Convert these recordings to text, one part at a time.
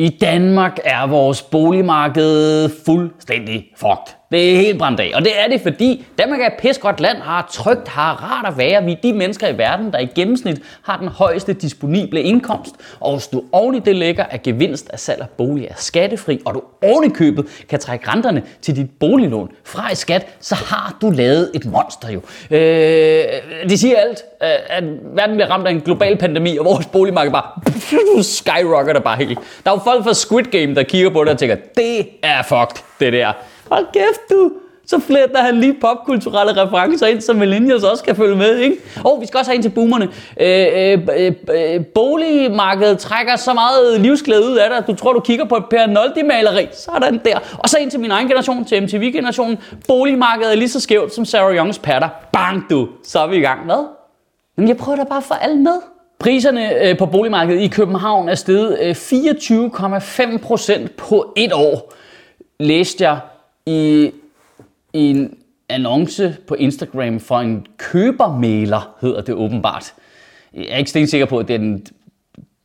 I Danmark er vores boligmarked fuldstændig fucked. Det er helt brændt af. Og det er det, fordi Danmark er et pis godt land, har trygt, har rart at være. Vi er de mennesker i verden, der i gennemsnit har den højeste disponible indkomst. Og hvis du oven i det lægger, at gevinst af salg af bolig er skattefri, og du oven i købet kan trække renterne til dit boliglån fra i skat, så har du lavet et monster jo. Øh, de siger alt, øh, at verden bliver ramt af en global pandemi, og vores boligmarked bare skyrocketer bare helt. Der er jo folk fra Squid Game, der kigger på det og tænker, det er fucked, det der. Hold kæft du! Så fletter han lige popkulturelle referencer ind, så millennials også kan følge med, ikke? Og vi skal også have en til boomerne. Øh, øh, øh, øh, boligmarkedet trækker så meget livsglæde ud af dig, at du tror, du kigger på et Per Noldi-maleri. Sådan der. Og så ind til min egen generation, til MTV-generationen. Boligmarkedet er lige så skævt som Sarah Youngs patter. Bang du! Så er vi i gang. Hvad? Jamen, jeg prøver da bare for alt alle med. Priserne øh, på boligmarkedet i København er steget øh, 24,5 procent på et år, læste jeg i, i en annonce på Instagram for en købermailer, hedder det åbenbart. Jeg er ikke sikker på, at det er den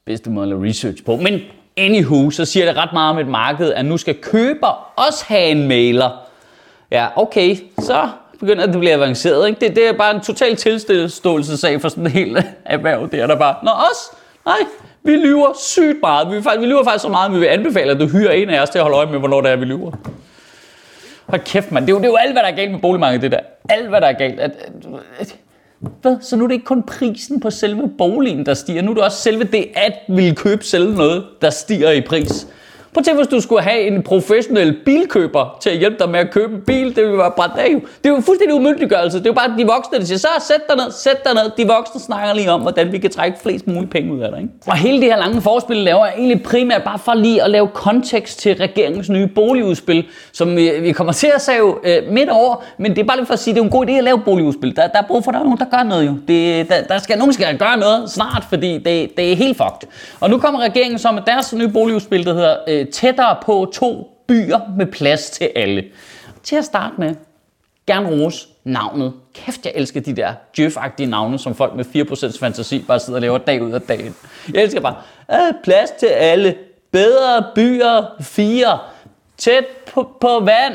bedste måde at lave research på, men anywho, så siger det ret meget om et marked, at nu skal køber også have en mailer. Ja, okay, så begynder det at blive avanceret. Ikke? Det, det er bare en total tilståelsesag for sådan en hel erhverv. Det er der bare, nå os, nej, vi lyver sygt meget. Vi, vi lyver faktisk så meget, at vi vil anbefale, at du hyrer en af os til at holde øje med, hvornår det er, vi lyver. Hold kæft, mand. Det er, jo, det er jo alt, hvad der er galt med boligmarkedet, det der. Alt, hvad der er galt. At, at, at, hvad? Så nu er det ikke kun prisen på selve boligen, der stiger. Nu er det også selve det, at ville købe selv noget, der stiger i pris. Prøv at tænke, hvis du skulle have en professionel bilkøber til at hjælpe dig med at købe en bil, det ville være brændt af. Det er jo fuldstændig umyndiggørelse. Det er jo bare de voksne, der siger, så sæt dig ned, sæt dig ned. De voksne snakker lige om, hvordan vi kan trække flest mulige penge ud af dig. Ikke? Og hele det her lange forspil laver jeg egentlig primært bare for lige at lave kontekst til regeringens nye boligudspil, som vi, vi kommer til at save øh, midt over, men det er bare lige for at sige, at det er en god idé at lave boligudspil. Der, der er brug for, at der er nogen, der gør noget jo. Det, der, der skal nogen, skal gøre noget snart, fordi det, det er helt fucked. Og nu kommer regeringen så med deres nye boligudspil, der hedder øh, Øh, tættere på to byer med plads til alle. Til at starte med, gerne rose navnet. Kæft, jeg elsker de der djøf navne, som folk med 4% fantasi bare sidder og laver dag ud af dagen. Jeg elsker bare, øh, plads til alle, bedre byer, fire, tæt på, på vand,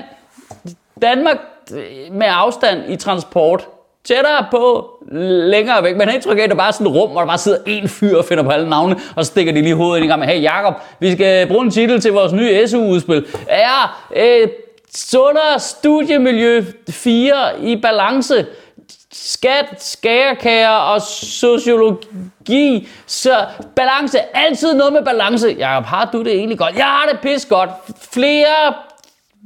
Danmark øh, med afstand i transport, tættere på, længere væk. Man har indtryk af, at der bare er sådan et rum, hvor der bare sidder en fyr og finder på alle navne, og så stikker de lige hovedet ind i gang med, hey Jacob, vi skal bruge en titel til vores nye SU-udspil. Er øh, sundere studiemiljø 4 i balance, skat, skærekager og sociologi. Så balance, altid noget med balance. Jakob, har du det egentlig godt? Jeg har det pis godt. Flere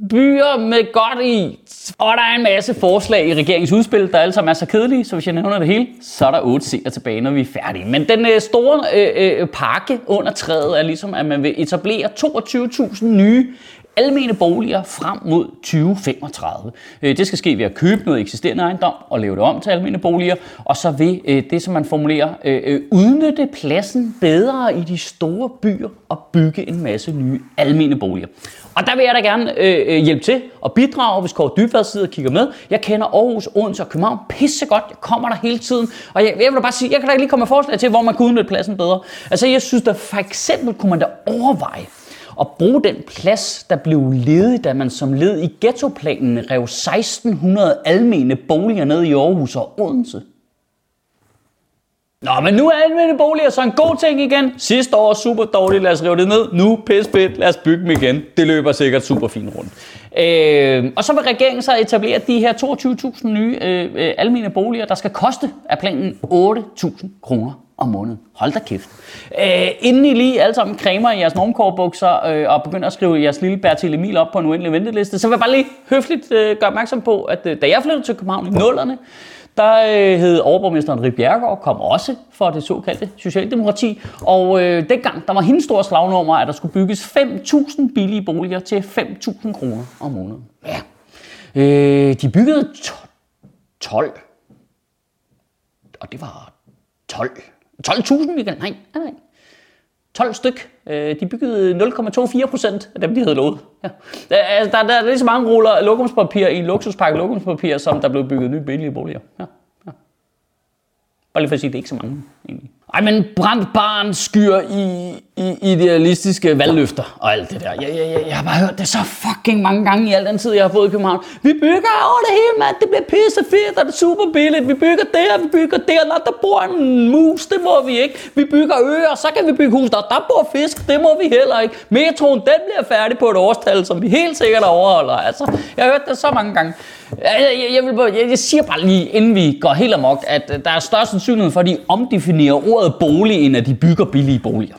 byer med godt i. Og der er en masse forslag i regeringens udspil, der alle sammen er så kedelige, så hvis jeg nævner det hele, så er der otte seere tilbage, når vi er færdige. Men den øh, store øh, øh, pakke under træet er ligesom, at man vil etablere 22.000 nye almene boliger frem mod 2035. Øh, det skal ske ved at købe noget eksisterende ejendom og lave det om til almene boliger, og så ved øh, det, som man formulerer, øh, udnytte pladsen bedre i de store byer og bygge en masse nye almene boliger. Og der vil jeg da gerne øh, hjælpe til og bidrage, hvis Kåre Dybvad sidder og kigger med. Jeg kender Aarhus, Odense og København pisse godt. Jeg kommer der hele tiden. Og jeg, jeg vil da bare sige, jeg kan da lige komme med forslag til, hvor man kunne udnytte pladsen bedre. Altså jeg synes da for eksempel kunne man da overveje og bruge den plads, der blev ledig, da man som led i ghettoplanen rev 1600 almene boliger ned i Aarhus og Odense. Nå, men nu er almene boliger så en god ting igen. Sidste år super dårligt, lad os rive det ned. Nu pis fedt, lad os bygge dem igen. Det løber sikkert super fint rundt. Øh, og så vil regeringen så etablere de her 22.000 nye øh, øh, almene boliger, der skal koste af planen 8.000 kroner om måneden. Hold da kæft. Øh, inden I lige alle sammen cremer i jeres normkorbukser øh, og begynder at skrive jeres lille Bertil Emil op på en uendelig venteliste, så vil jeg bare lige høfligt øh, gøre opmærksom på, at øh, da jeg flyttede til København i nullerne, der øh, hed overborgmesteren Rip Bjergård, kom også for det såkaldte Socialdemokrati, og øh, dengang der var hendes store slagnummer, at der skulle bygges 5.000 billige boliger til 5.000 kroner om måneden. Ja. Øh, de byggede 12, og det var 12, 12.000 weekend, nej, nej, 12 styk. Øh, de byggede 0,24 procent af dem, de havde lovet. Ja. Der, altså, der, der er lige så mange ruller lokumspapir i en luksuspakke lokumspapir, som der blev bygget nye billige boliger. Ja. Bare lige for at sige, det er ikke så mange egentlig. Ej, men brændt barn skyer i, i idealistiske valgløfter og alt det der. Jeg, jeg, jeg, jeg har bare hørt det så fucking mange gange i al den tid, jeg har boet i København. Vi bygger over det hele, mand. Det bliver pisse fedt, og det er super billigt. Vi bygger der, vi bygger der. Når der bor en mus, det må vi ikke. Vi bygger øer, så kan vi bygge hus. Der, der bor fisk, det må vi heller ikke. Metroen, den bliver færdig på et årstal, som vi helt sikkert overholder. Altså, jeg har hørt det så mange gange. Jeg, jeg, jeg, vil bare, jeg, jeg siger bare lige, inden vi går helt amok, at øh, der er størst sandsynlighed for, at de omdefinerer ordet bolig, end at de bygger billige boliger.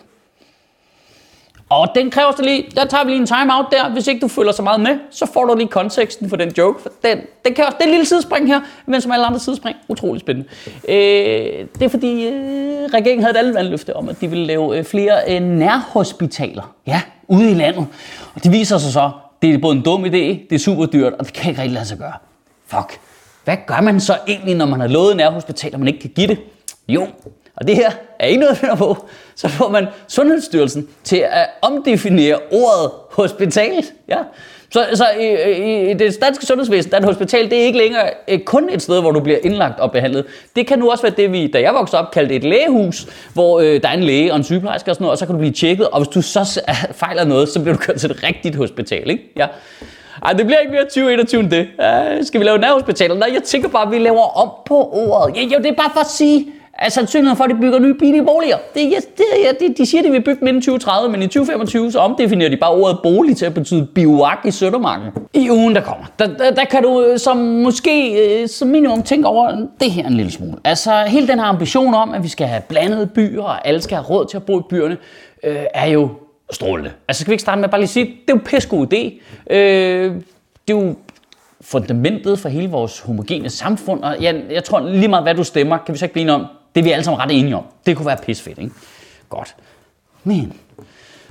Og den kræver så lige, der tager vi lige en timeout der. Hvis ikke du følger så meget med, så får du lige konteksten for den joke. For den, den kan også, det er lille sidespring her, men som alle andre sidespring, utrolig spændende. Øh, det er fordi, øh, regeringen havde et andet valgløfte om, at de ville lave øh, flere øh, nærhospitaler. Ja, ude i landet. Og det viser sig så, det er både en dum idé, det er super dyrt, og det kan ikke rigtig lade sig gøre. Fuck. Hvad gør man så egentlig, når man har lovet nærhospitaler, man ikke kan give det? Jo, og det her er ikke noget, jeg finder på. Så får man Sundhedsstyrelsen til at omdefinere ordet hospital. Ja. Så, så i, i, i det danske sundhedsvæsen, der er et hospital, det er ikke længere øh, kun et sted, hvor du bliver indlagt og behandlet. Det kan nu også være det, vi, da jeg voksede op, kaldte et lægehus, hvor øh, der er en læge og en sygeplejerske og sådan noget, og så kan du blive tjekket, og hvis du så fejler noget, så bliver du kørt til et rigtigt hospital. Ikke? Ja. Ej, det bliver ikke mere 2021 end det. Ja, skal vi lave nærhospitaler? Nej, jeg tænker bare, at vi laver om på ordet. Ja, jo, det er bare for at sige, er sandsynligheden for, at de bygger nye billige boliger. Det, ja, det, ja, de, de siger, at de vil bygge dem inden 2030, men i 2025 så omdefinerer de bare ordet bolig til at betyde bivak i Søndermarken. I ugen, der kommer, der, der, der kan du som måske øh, som minimum tænke over det her en lille smule. Altså hele den her ambition om, at vi skal have blandede byer, og alle skal have råd til at bo i byerne, øh, er jo strålende. Altså skal vi ikke starte med at bare lige sige, det er jo en god idé. Øh, det er jo fundamentet for hele vores homogene samfund, og jeg, jeg tror lige meget, hvad du stemmer, kan vi så ikke blive om, det er vi alle sammen ret enige om. Det kunne være pisfedt, ikke? Godt. Men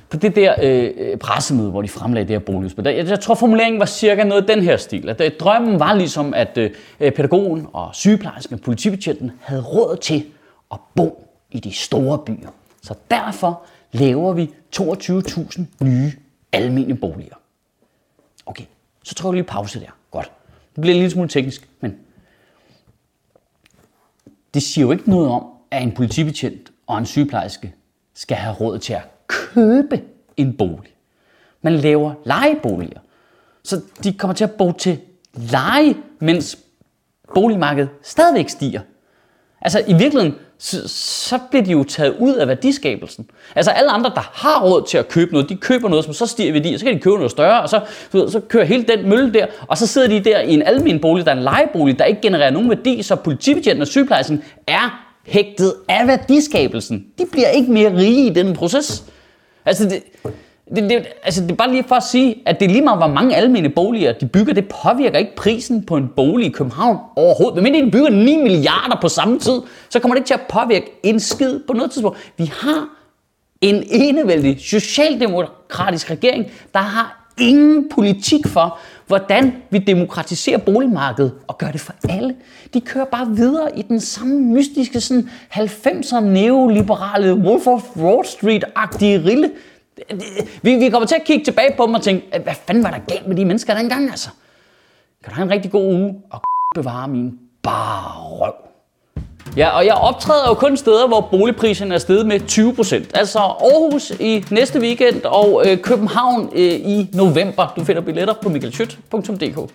på det der øh, øh, pressemøde, hvor de fremlagde det her boligudspil, jeg, jeg tror formuleringen var cirka noget i den her stil. At, øh, drømmen var ligesom, at øh, øh pædagogen og sygeplejersken og politibetjenten havde råd til at bo i de store byer. Så derfor laver vi 22.000 nye almindelige boliger. Okay, så tror jeg lige pause der. Godt. Det bliver en lille smule teknisk, men det siger jo ikke noget om, at en politibetjent og en sygeplejerske skal have råd til at købe en bolig. Man laver lejeboliger. Så de kommer til at bo til leje, mens boligmarkedet stadigvæk stiger. Altså i virkeligheden, så, så bliver de jo taget ud af værdiskabelsen. Altså alle andre, der har råd til at købe noget, de køber noget, som så stiger værdi, og så kan de købe noget større, og så, så kører hele den mølle der, og så sidder de der i en almen bolig, der er en lejebolig, der ikke genererer nogen værdi, så politibetjenten og sygeplejersken er hægtet af værdiskabelsen. De bliver ikke mere rige i den proces. Altså det, det, det, altså det er bare lige for at sige, at det er lige meget, hvor mange almene boliger de bygger, det påvirker ikke prisen på en bolig i København overhovedet. Men de bygger 9 milliarder på samme tid, så kommer det ikke til at påvirke en skid på noget tidspunkt. Vi har en enevældig socialdemokratisk regering, der har ingen politik for, hvordan vi demokratiserer boligmarkedet og gør det for alle. De kører bare videre i den samme mystiske sådan 90'er neoliberale Wolf of Wall Street-agtige rille, vi, vi kommer til at kigge tilbage på dem og tænke, hvad fanden var der galt med de mennesker dengang, altså? Kan du have en rigtig god uge og bevare min bare røv? Ja, og jeg optræder jo kun steder, hvor boligpriserne er steget med 20%. Altså Aarhus i næste weekend og øh, København øh, i november. Du finder billetter på michaelschyt.dk.